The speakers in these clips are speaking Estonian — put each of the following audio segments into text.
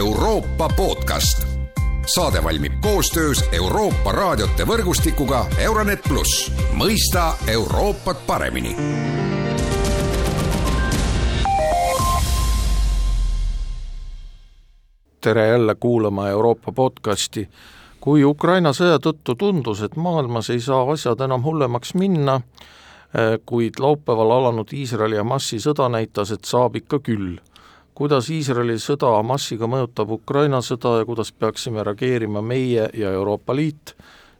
Euroopa podcast. saade valmib koostöös Euroopa raadiote võrgustikuga Euronet pluss, mõista Euroopat paremini tere jälle kuulama Euroopa podcasti. kui Ukraina sõja tõttu tundus, et maailmas ei saa asjad enam hullemaks minna, eh, kuid laupäeval alanud Iisraeli ja Hamasi sõda näitas, et saab ikka küll. Kuidas Iisraeli sõda Hamasiga mõjutab Ukraina sõda ja kuidas peaksime reageerima meie ja Euroopa Liit,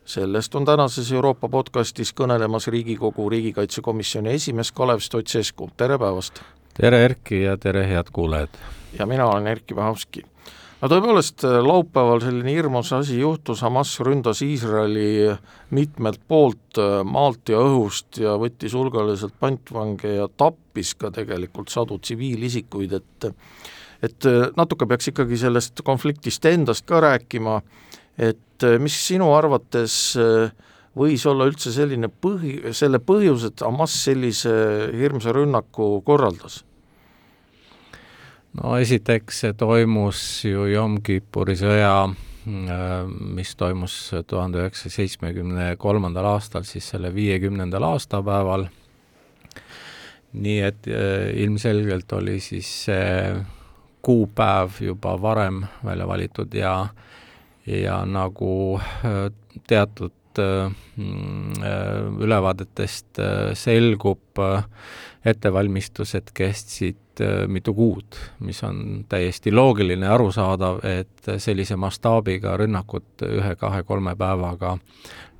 sellest on tänases Euroopa podcastis kõnelemas Riigikogu riigikaitsekomisjoni esimees Kalev Stoicescu, tere päevast! tere, Erki, ja tere, head kuulajad! ja mina olen Erkki Vahovski no tõepoolest, äh, laupäeval selline hirmus asi juhtus, Hamas ründas Iisraeli mitmelt poolt, äh, maalt ja õhust ja võttis hulgaliselt pantvange ja tappis ka tegelikult sadu tsiviilisikuid, et et äh, natuke peaks ikkagi sellest konfliktist endast ka rääkima, et mis sinu arvates võis olla üldse selline põhi, selle põhjus, et Hamas sellise hirmsa rünnaku korraldas no esiteks see toimus ju Yom Kippuri sõja, äh, mis toimus tuhande üheksasaja seitsmekümne kolmandal aastal, siis selle viiekümnendal aastapäeval, nii et äh, ilmselgelt oli siis see kuupäev juba varem välja valitud ja ja nagu äh, teatud mm, ülevaadetest selgub, ettevalmistused kestsid äh, mitu kuud, mis on täiesti loogiline ja arusaadav, et sellise mastaabiga rünnakut ühe-kahe-kolme päevaga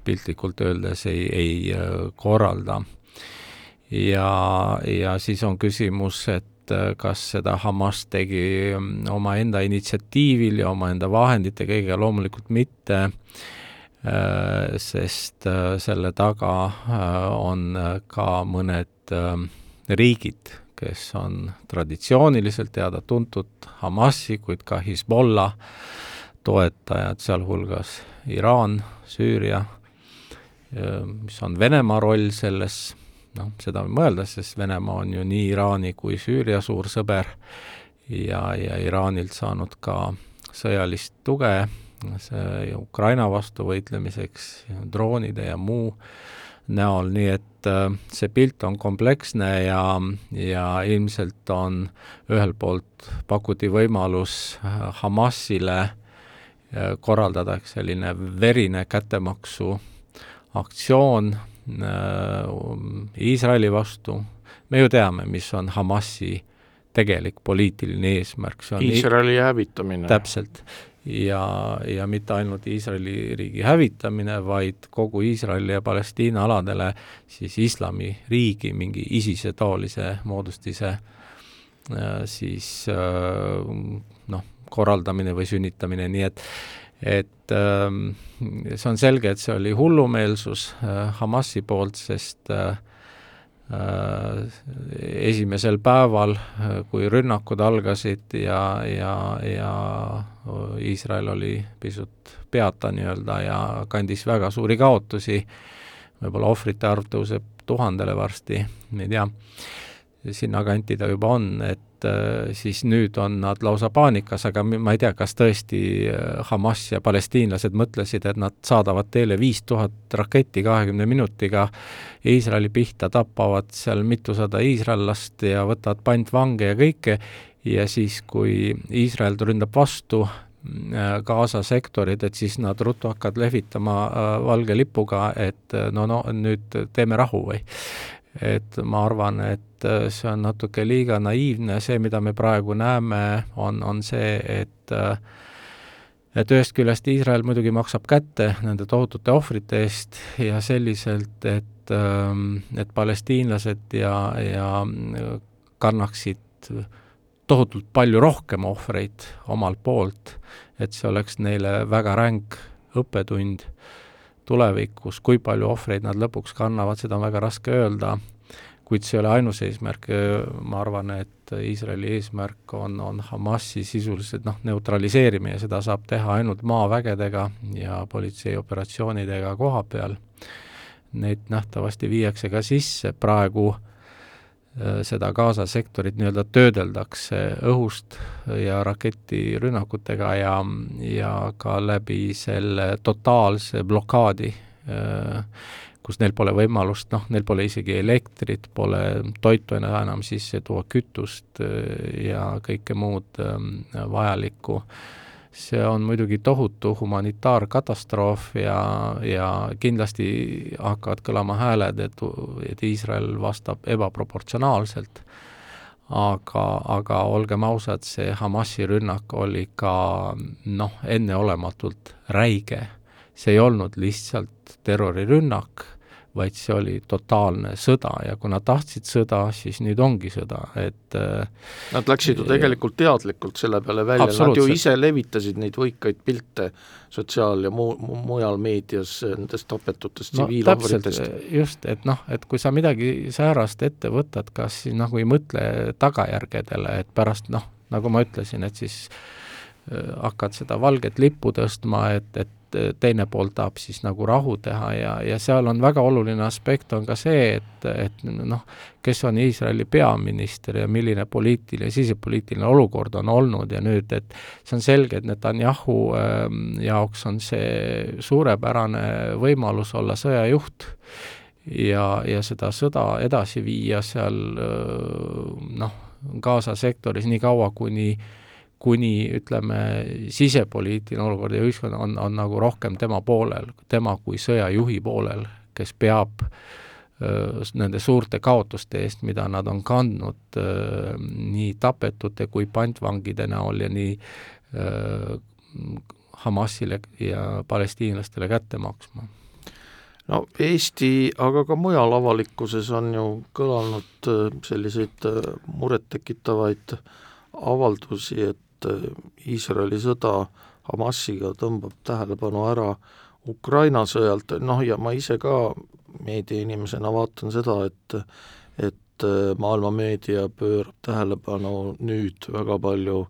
piltlikult öeldes ei, ei äh, korralda. ja, ja siis on küsimus, et äh, kas seda Hamas tegi mm, omaenda initsiatiivil ja omaenda vahendite kõigega, loomulikult mitte, sest selle taga on ka mõned riigid, kes on traditsiooniliselt teada-tuntud Hamasi, kuid ka Hezbollah toetajad, sealhulgas Iraan, Süüria, mis on Venemaa roll selles, noh, seda mõeldes, sest Venemaa on ju nii Iraani kui Süüria suur sõber ja, ja Iraanilt saanud ka sõjalist tuge see Ukraina vastu võitlemiseks, droonide ja muu näol, nii et äh, see pilt on kompleksne ja, ja ilmselt on ühelt poolt pakuti võimalus äh, Hamasile äh, korraldada selline verine kättemaksu aktsioon Iisraeli vastu, me ju teame, mis on Hamasi tegelik poliitiline eesmärk, see on Iisraeli hävitamine. täpselt ja, ja mitte ainult Iisraeli riigi hävitamine, vaid kogu Iisraeli ja Palestiina aladele siis islamiriigi mingi ISISe taolise moodustise äh, siis äh, noh, korraldamine või sünnitamine, nii et et ähm, see on selge, et see oli hullumeelsus äh, Hamasi poolt, sest äh, esimesel päeval, äh, kui rünnakud algasid ja, ja, ja Iisrael oli pisut peata nii-öelda ja kandis väga suuri kaotusi, võib-olla ohvrite arv tõuseb tuhandele varsti, ei tea, sinnakanti ta juba on, et äh, siis nüüd on nad lausa paanikas, aga ma ei tea, kas tõesti äh, Hamas ja palestiinlased mõtlesid, et nad saadavad teele viis tuhat raketti kahekümne minutiga Iisraeli pihta, tapavad seal mitusada iisraellast ja võtavad pantvange ja kõike, ja siis, kui Iisrael ründab vastu, äh, Gaza sektorid, et siis nad ruttu hakkavad lehvitama valge lipuga, et no, no nüüd teeme rahu või et ma arvan, et äh, see on natuke liiga naiivne, see, mida me praegu näeme, on, on see, et äh, et ühest küljest Iisrael muidugi maksab kätte nende tohutute ohvrite eest ja selliselt, et, ähm, et palestiinlased ja, ja kannaksid tohutult palju rohkem ohvreid omalt poolt, et see oleks neile väga ränk õppetund tulevikus, kui palju ohvreid nad lõpuks kannavad, seda on väga raske öelda, kuid see ei ole ainus eesmärk, ma arvan, et Iisraeli eesmärk on, on Hamasi sisuliselt noh, neutraliseerimine, seda saab teha ainult maavägedega ja politseioperatsioonidega koha peal. Neid nähtavasti viiakse ka sisse, praegu seda Gaza sektorit nii-öelda töödeldakse õhust ja raketirünnakutega ja, ja ka läbi selle totaalse blokaadi, kus neil pole võimalust, noh, neil pole isegi elektrit, pole toitu enam sisse tuua, kütust ja kõike muud vajalikku see on muidugi tohutu humanitaarkatastroof ja, ja kindlasti hakkavad kõlama hääled, et, et Iisrael vastab ebaproportsionaalselt, aga, aga olgem ausad, see Hamasi rünnak oli ka noh, enneolematult räige. see ei olnud lihtsalt terrorirünnak vaid see oli totaalne sõda ja kui nad tahtsid sõda, siis nüüd ongi sõda, et äh, Nad läksid ju tegelikult teadlikult selle peale välja, nad ju ise levitasid neid võikaid pilte sotsiaal- ja muu, mujal meedias nendest tapetutest no, tsiviilohvritest. just, et noh, et kui sa midagi säärast ette võtad, kas siis nagu ei mõtle tagajärgedele, et pärast noh, nagu ma ütlesin, et siis äh, hakkad seda valget lippu tõstma, et, et et teine pool tahab siis nagu rahu teha ja, ja seal on väga oluline aspekt on ka see, et, et noh, kes on Iisraeli peaminister ja milline poliitiline, sisepoliitiline olukord on olnud ja nüüd, et see on selge, et Netanyahu ähm, jaoks on see suurepärane võimalus olla sõjajuht ja, ja seda sõda edasi viia seal äh, noh, Gaza sektoris nii kaua, kuni äh, kuni ütleme, sisepoliitiline olukord ja ühiskond on, on nagu rohkem tema poolel, tema kui sõjajuhi poolel, kes peab öö, nende suurte kaotuste eest, mida nad on kandnud öö, nii tapetute kui pantvangide näol ja nii öö, Hamasile ja palestiinlastele kätte maksma. No Eesti, aga ka mujal avalikkuses on ju kõlanud selliseid murettekitavaid avaldusi, et Iisraeli sõda Hamasiga tõmbab tähelepanu ära Ukraina sõjalt, noh ja ma ise ka meediainimesena vaatan seda, et et äh, maailma meedia pöörab tähelepanu nüüd väga palju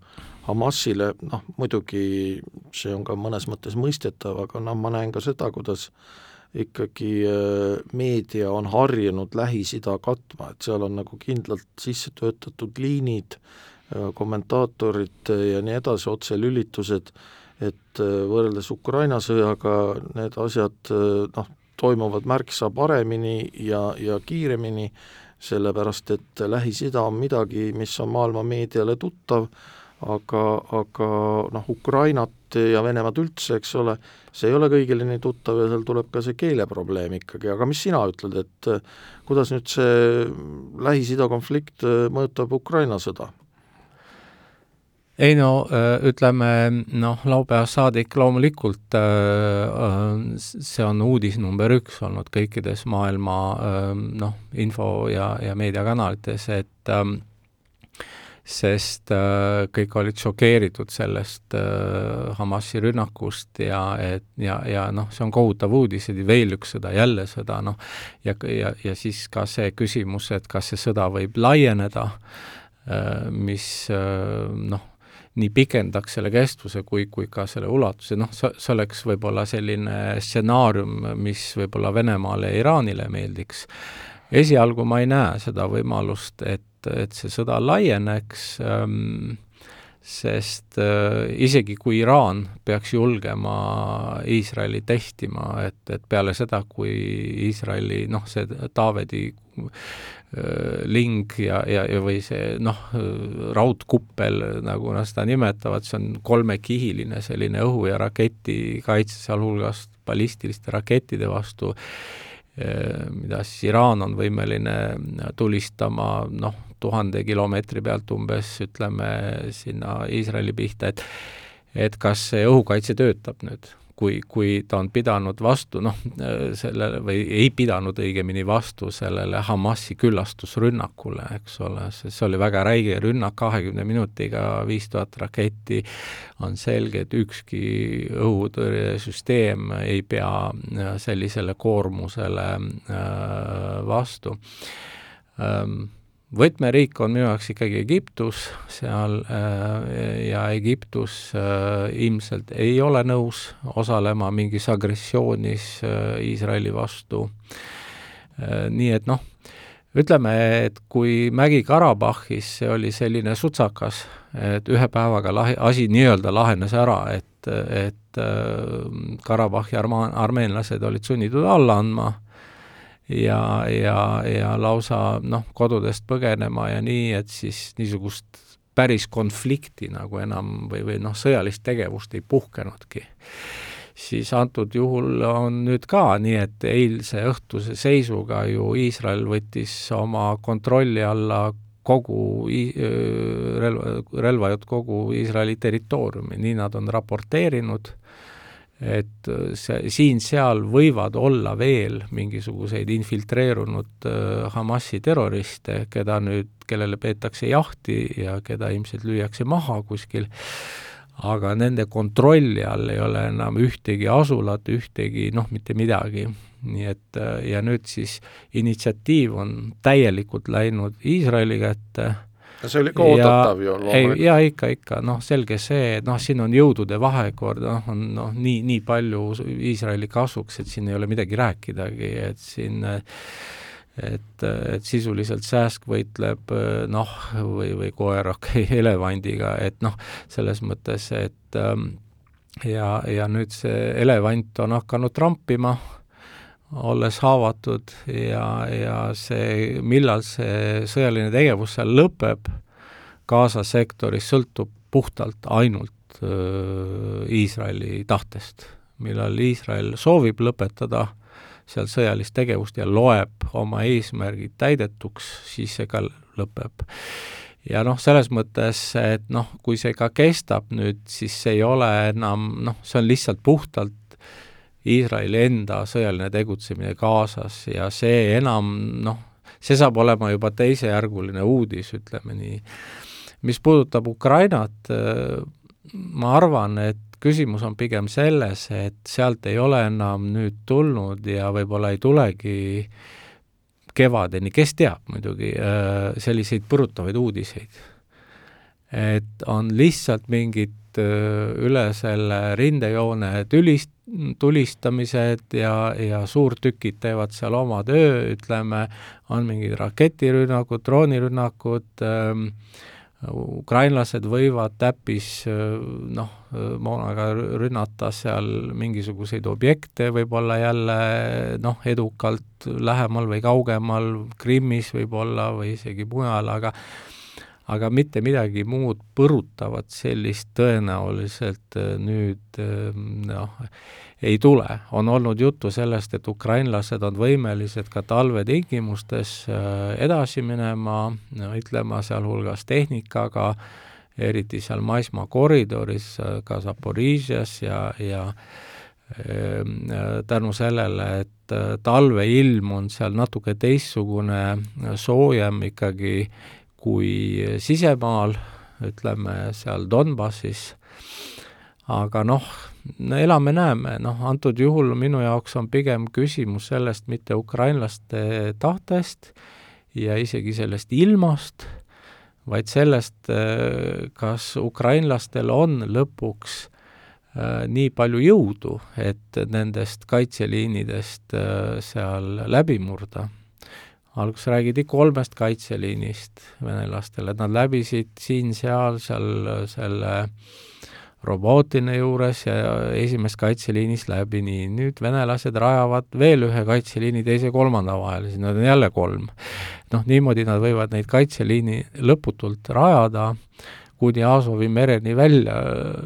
Hamasile, noh muidugi see on ka mõnes mõttes mõistetav, aga noh, ma näen ka seda, kuidas ikkagi äh, meedia on harjunud Lähis-Ida katma, et seal on nagu kindlalt sisse töötatud liinid, kommentaatorid ja nii edasi, otselülitused, et äh, võrreldes Ukraina sõjaga need asjad äh, noh, toimuvad märksa paremini ja, ja kiiremini, sellepärast et Lähis-Ida on midagi, mis on maailma meediale tuttav, aga, aga noh, Ukrainat ja Venemaad üldse, eks ole, see ei ole kõigile nii tuttav ja seal tuleb ka see keeleprobleem ikkagi, aga mis sina ütled, et äh, kuidas nüüd see Lähis-Ida konflikt mõjutab Ukraina sõda? Ei no äh, ütleme noh, laupäevast saadik loomulikult äh, äh, see on uudis number üks olnud kõikides maailma noh, info- ja, ja meediakanalites, et sest kõik olid šokeeritud sellest Hamasi rünnakust ja et ja, ja noh, see on kohutav uudis, et veel üks sõda, jälle sõda, noh, ja, ja, ja siis ka see küsimus, et kas see sõda võib laieneda mis noh, nii pikendaks selle kestvuse kui, kui ka selle ulatuse, noh, see, see oleks võib-olla selline stsenaarium, mis võib-olla Venemaale ja Iraanile meeldiks. esialgu ma ei näe seda võimalust, et, et see sõda laieneks ähm,, sest äh, isegi kui Iraan peaks julgema Iisraeli testima, et, et peale seda, kui Iisraeli noh, see Taavedi ling ja, ja, ja või see noh, raudkuppel, nagu nad seda nimetavad, see on kolmekihiline selline õhu- ja raketikaitse, sealhulgas ballistiliste rakettide vastu, äh, mida siis Iraan on võimeline tulistama noh, tuhande kilomeetri pealt umbes, ütleme, sinna Iisraeli pihta, et et kas see õhukaitse töötab nüüd kui, kui ta on pidanud vastu, noh, sellele või ei pidanud õigemini vastu sellele Hamasi küllastusrünnakule, eks ole, sest see oli väga räige rünnak, kahekümne minutiga viis tuhat raketti, on selge, et ükski õhutõrjesüsteem ei pea sellisele koormusele äh, vastu võtmeriik on minu jaoks ikkagi Egiptus seal äh, ja Egiptus äh, ilmselt ei ole nõus osalema mingis agressioonis äh, Iisraeli vastu. nii et noh, ütleme, et kui Mägi-Karabahhis see oli selline sutsakas, et ühe päevaga lahe, asi nii-öelda lahenes ära, et, et Karabahhi arma-, armeenlased olid sunnitud alla andma ja, ja, ja lausa noh, kodudest põgenema ja nii, et siis niisugust päris konflikti nagu enam või, või noh, sõjalist tegevust ei puhkenudki. Siis antud juhul on nüüd ka nii, et eilse õhtuse seisuga ju Iisrael võttis oma kontrolli alla kogu relva, relvajutt kogu Iisraeli territooriumi, nii nad on raporteerinud, et see, siin-seal võivad olla veel mingisuguseid infiltreerunud Hamasi terroriste, keda nüüd, kellele peetakse jahti ja keda ilmselt lüüakse maha kuskil, aga nende kontrolli all ei ole enam ühtegi asulat, ühtegi noh, mitte midagi. nii et ja nüüd siis initsiatiiv on täielikult läinud Iisraeli kätte no see oli ka oodatav ju loomulikult. jaa, ikka, ikka, noh, selge see, et noh, siin on jõudude vahekord, noh, on noh, nii, nii palju Iisraeli kasuks, et siin ei ole midagi rääkidagi, et siin äh, et, et sisuliselt sääsk võitleb noh, või, või koer okei okay,, elevandiga, et noh, selles mõttes, et ähm, ja, ja nüüd see elevant on hakanud trampima, olles haavatud ja, ja see, millal see sõjaline tegevus seal lõpeb, Gaza sektoris sõltub puhtalt ainult Iisraeli tahtest. millal Iisrael soovib lõpetada seal sõjalist tegevust ja loeb oma eesmärgid täidetuks, siis see ka lõpeb. ja noh, selles mõttes, et noh, kui see ka kestab nüüd, siis see ei ole enam noh, see on lihtsalt puhtalt Iisraeli enda sõjaline tegutsemine Gazas ja see enam noh, see saab olema juba teisejärguline uudis, ütleme nii. mis puudutab Ukrainat, ma arvan, et küsimus on pigem selles, et sealt ei ole enam nüüd tulnud ja võib-olla ei tulegi kevadeni, kes teab muidugi, selliseid põrutavaid uudiseid. et on lihtsalt mingid äh, üle selle rindejoone tülist, tulistamised ja, ja suurtükid teevad seal oma töö, ütleme, on mingid raketirünnakud, droonirünnakud äh,, ukrainlased võivad täppis noh, moonaga rünnata seal mingisuguseid objekte võib-olla jälle noh, edukalt lähemal või kaugemal, Krimmis võib-olla või isegi mujal, aga aga mitte midagi muud põrutavat sellist tõenäoliselt nüüd noh, ei tule. on olnud juttu sellest, et ukrainlased on võimelised ka talvetingimustes äh, edasi minema, ütlema sealhulgas tehnikaga, eriti seal maismaa koridoris, äh, ka Zaporižias ja, ja ähm, äh, tänu sellele, et talveilm on seal natuke teistsugune, soojem ikkagi kui sisemaal, ütleme seal Donbassis, aga noh, no elame-näeme, noh, antud juhul minu jaoks on pigem küsimus sellest mitte ukrainlaste tahtest ja isegi sellest ilmast, vaid sellest, kas ukrainlastel on lõpuks äh, nii palju jõudu, et nendest kaitseliinidest äh, seal läbi murda. Alguses räägiti kolmest kaitseliinist venelastele, et nad läbisid siin-seal, seal selle Robotine juures ja esimest kaitseliinist läbi, nii, nüüd venelased rajavad veel ühe kaitseliini teise-kolmanda vahele, siis nad on jälle kolm. noh, niimoodi nad võivad neid kaitseliini lõputult rajada, kuni Azovi mereni välja,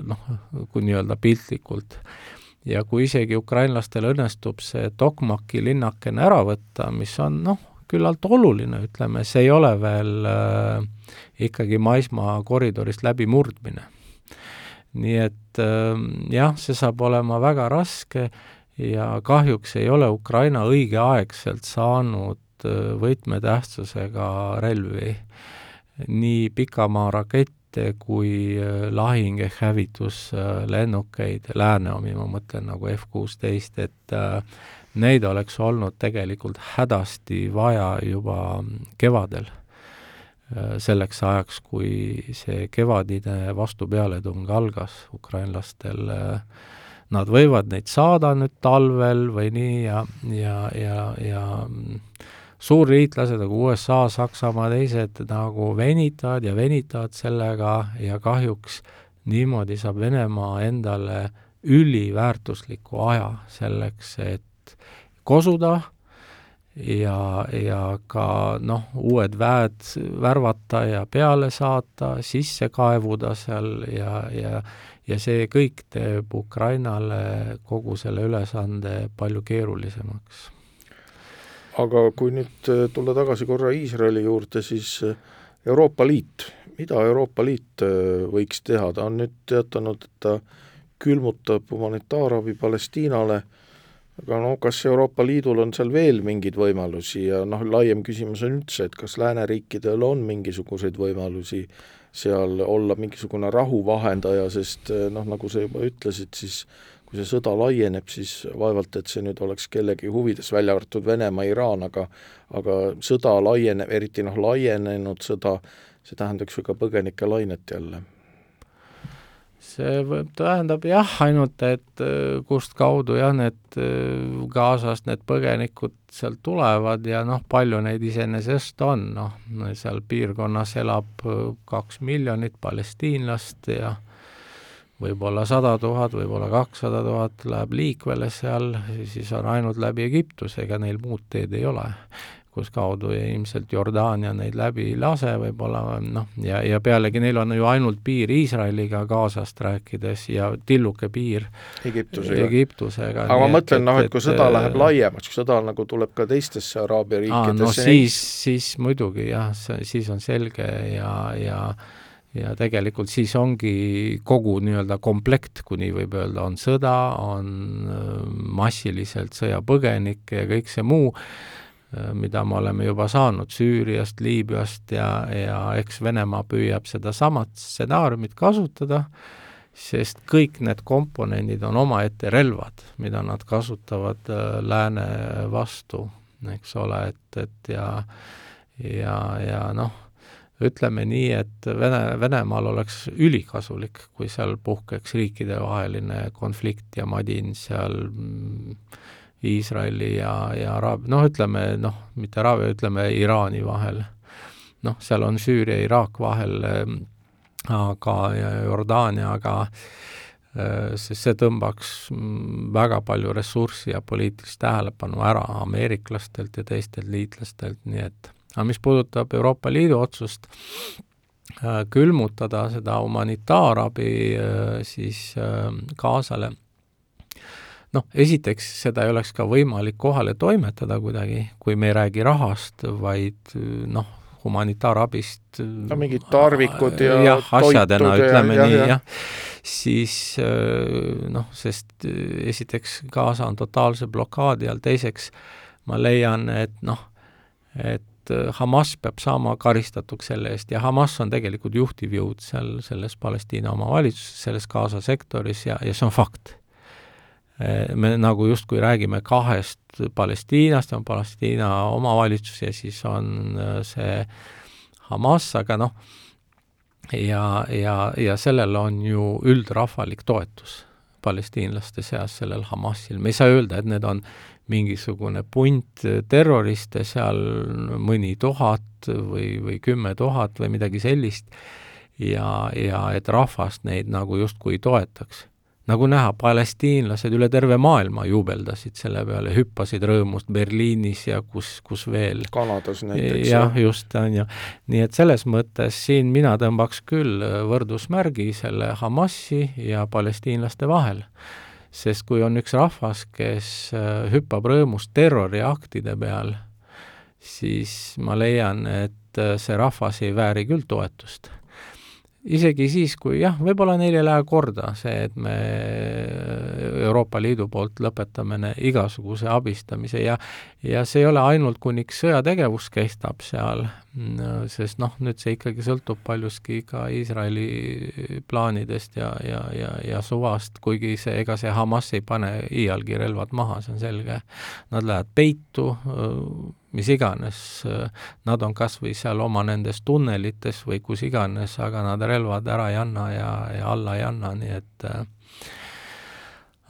noh, kui nii-öelda piltlikult. ja kui isegi ukrainlastel õnnestub see Tokmaki linnakene ära võtta, mis on noh, küllalt oluline, ütleme, see ei ole veel äh, ikkagi maismaa koridorist läbimurdmine. Nii et ähm, jah, see saab olema väga raske ja kahjuks ei ole Ukraina õigeaegselt saanud äh, võtmetähtsusega relvi, nii pikamaaarakette kui äh, lahing- ehk hävituslennukeid, lääne omi ma mõtlen nagu F kuusteist, et äh, neid oleks olnud tegelikult hädasti vaja juba kevadel Äh, selleks ajaks, kui see kevadine vastupealetung algas. Ukrainlastel, äh, nad võivad neid saada nüüd talvel või nii ja, ja, ja, ja suurliitlased nagu USA, Saksamaa, teised nagu venitavad ja venitavad sellega ja kahjuks niimoodi saab Venemaa endale üliväärtusliku aja selleks, et kosuda ja, ja ka noh, uued väed värvata ja peale saata, sisse kaevuda seal ja, ja ja see kõik teeb Ukrainale kogu selle ülesande palju keerulisemaks. Aga kui nüüd äh, tulla tagasi korra Iisraeli juurde, siis äh, Euroopa Liit, mida Euroopa Liit äh, võiks teha, ta on nüüd teatanud, et ta külmutab humanitaarabi Palestiinale, aga no kas Euroopa Liidul on seal veel mingeid võimalusi? Ja noh, laiem küsimus on üldse, et kas lääneriikidel on mingisuguseid võimalusi seal olla mingisugune rahuvahendaja, sest noh, nagu sa juba ütlesid, siis kui see sõda laieneb, siis vaevalt, et see nüüd oleks kellegi huvides, välja arvatud Venemaa, Iraan, aga aga sõda laieneb, eriti noh, laienenud sõda, see tähendaks ju ka põgenikelainet jälle see tähendab jah, ainult et äh, kust kaudu jah, need äh, Gazast need põgenikud sealt tulevad ja noh, palju neid iseenesest on, noh, seal piirkonnas elab äh, kaks miljonit palestiinlast ja võib-olla sada tuhat, võib-olla kakssada tuhat läheb liikvele seal, siis on ainult läbi Egiptuse, ega neil muud teed ei ole kus kaudu ilmselt Jordaania neid läbi ei lase võib-olla noh, ja, ja pealegi neil on ju ainult piir Iisraeliga Gazast rääkides ja tilluke piir Egiptusega, Egiptusega. aga ma mõtlen noh, et kui sõda läheb laiemaks, kui sõda nagu tuleb ka teistesse Araabia riikidesse no siis, siis muidugi jah, siis on selge ja, ja ja tegelikult siis ongi kogu nii-öelda komplekt, kui nii võib öelda, on sõda, on äh, massiliselt sõjapõgenikke ja kõik see muu, äh, mida me oleme juba saanud Süüriast, Liibüast ja, ja eks Venemaa püüab sedasamat stsenaariumit kasutada, sest kõik need komponendid on omaette relvad, mida nad kasutavad äh, lääne vastu, eks ole, et, et ja ja, ja noh, ütleme nii, et Vene, Venemaal oleks ülikasulik, kui seal puhkeks riikidevaheline konflikt ja madin seal mm, Iisraeli ja, ja Araabia, noh, ütleme noh, mitte Araabia, ütleme Iraani vahel. noh, seal on Süüria, Iraak vahel, aga, ja Jordaania, aga sest see tõmbaks mm, väga palju ressurssi ja poliitilist tähelepanu ära ameeriklastelt ja teistelt liitlastelt, nii et aga mis puudutab Euroopa Liidu otsust äh, külmutada seda humanitaarabi äh, siis äh, Gazale, noh, esiteks seda ei oleks ka võimalik kohale toimetada kuidagi, kui me ei räägi rahast, vaid noh, humanitaarabist no mingid tarvikud ja jah, asjadena, ütleme ja, nii, jah, jah., siis noh, sest esiteks Gaza on totaalse blokaadi all, teiseks ma leian, et noh, et et äh, Hamas peab saama karistatuks selle eest ja Hamas on tegelikult juhtiv jõud seal selles Palestiina omavalitsuses, selles Gaza sektoris ja, ja see on fakt. Äh, me nagu justkui räägime kahest Palestiinast, on Palestiina omavalitsus ja siis on äh, see Hamas, aga noh, ja, ja, ja sellel on ju üldrahvalik toetus palestiinlaste seas, sellel Hamasil, me ei saa öelda, et need on mingisugune punt terroriste seal, mõni tuhat või, või kümme tuhat või midagi sellist, ja, ja et rahvas neid nagu justkui toetaks. Nagu näha, palestiinlased üle terve maailma juubeldasid selle peale, hüppasid rõõmust Berliinis ja kus, kus veel. Kanadas näiteks. jah, just, on ju. nii et selles mõttes siin mina tõmbaks küll võrdusmärgi selle Hamasi ja palestiinlaste vahel sest kui on üks rahvas, kes äh, hüppab rõõmust terroriaktide peal, siis ma leian, et äh, see rahvas ei vääri küll toetust isegi siis, kui jah, võib-olla neil ei lähe korda see, et me Euroopa Liidu poolt lõpetame igasuguse abistamise ja ja see ei ole ainult, kuniks sõjategevus kestab seal, sest noh, nüüd see ikkagi sõltub paljuski ka Iisraeli plaanidest ja, ja, ja, ja suvast, kuigi see, ega see Hamas ei pane iialgi relvad maha, see on selge. Nad lähevad peitu, mis iganes, nad on kas või seal oma nendes tunnelites või kus iganes, aga nad relvad ära ei anna ja, ja alla ei anna, nii et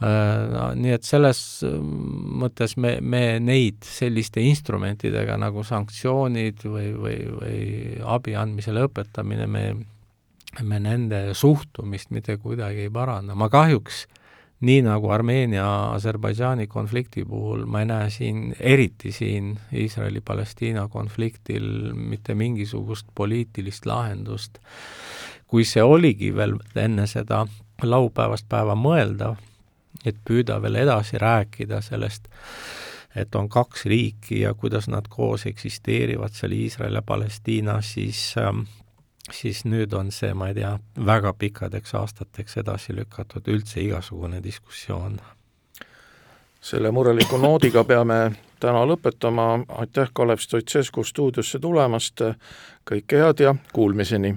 No, nii et selles mõttes me, me neid selliste instrumentidega nagu sanktsioonid või, või, või abi andmise lõpetamine, me, me nende suhtumist mitte kuidagi ei paranda, ma kahjuks nii nagu Armeenia-Aserbaidžaani konflikti puhul ma ei näe siin, eriti siin Iisraeli-Palestiina konfliktil mitte mingisugust poliitilist lahendust. kui see oligi veel enne seda laupäevast päeva mõeldav, et püüda veel edasi rääkida sellest, et on kaks riiki ja kuidas nad koos eksisteerivad seal Iisrael ja Palestiina, siis ähm, siis nüüd on see, ma ei tea, väga pikkadeks aastateks edasi lükatud üldse igasugune diskussioon. selle mureliku noodiga peame täna lõpetama, aitäh, Kalev Stoicescu stuudiosse tulemast, kõike head ja kuulmiseni!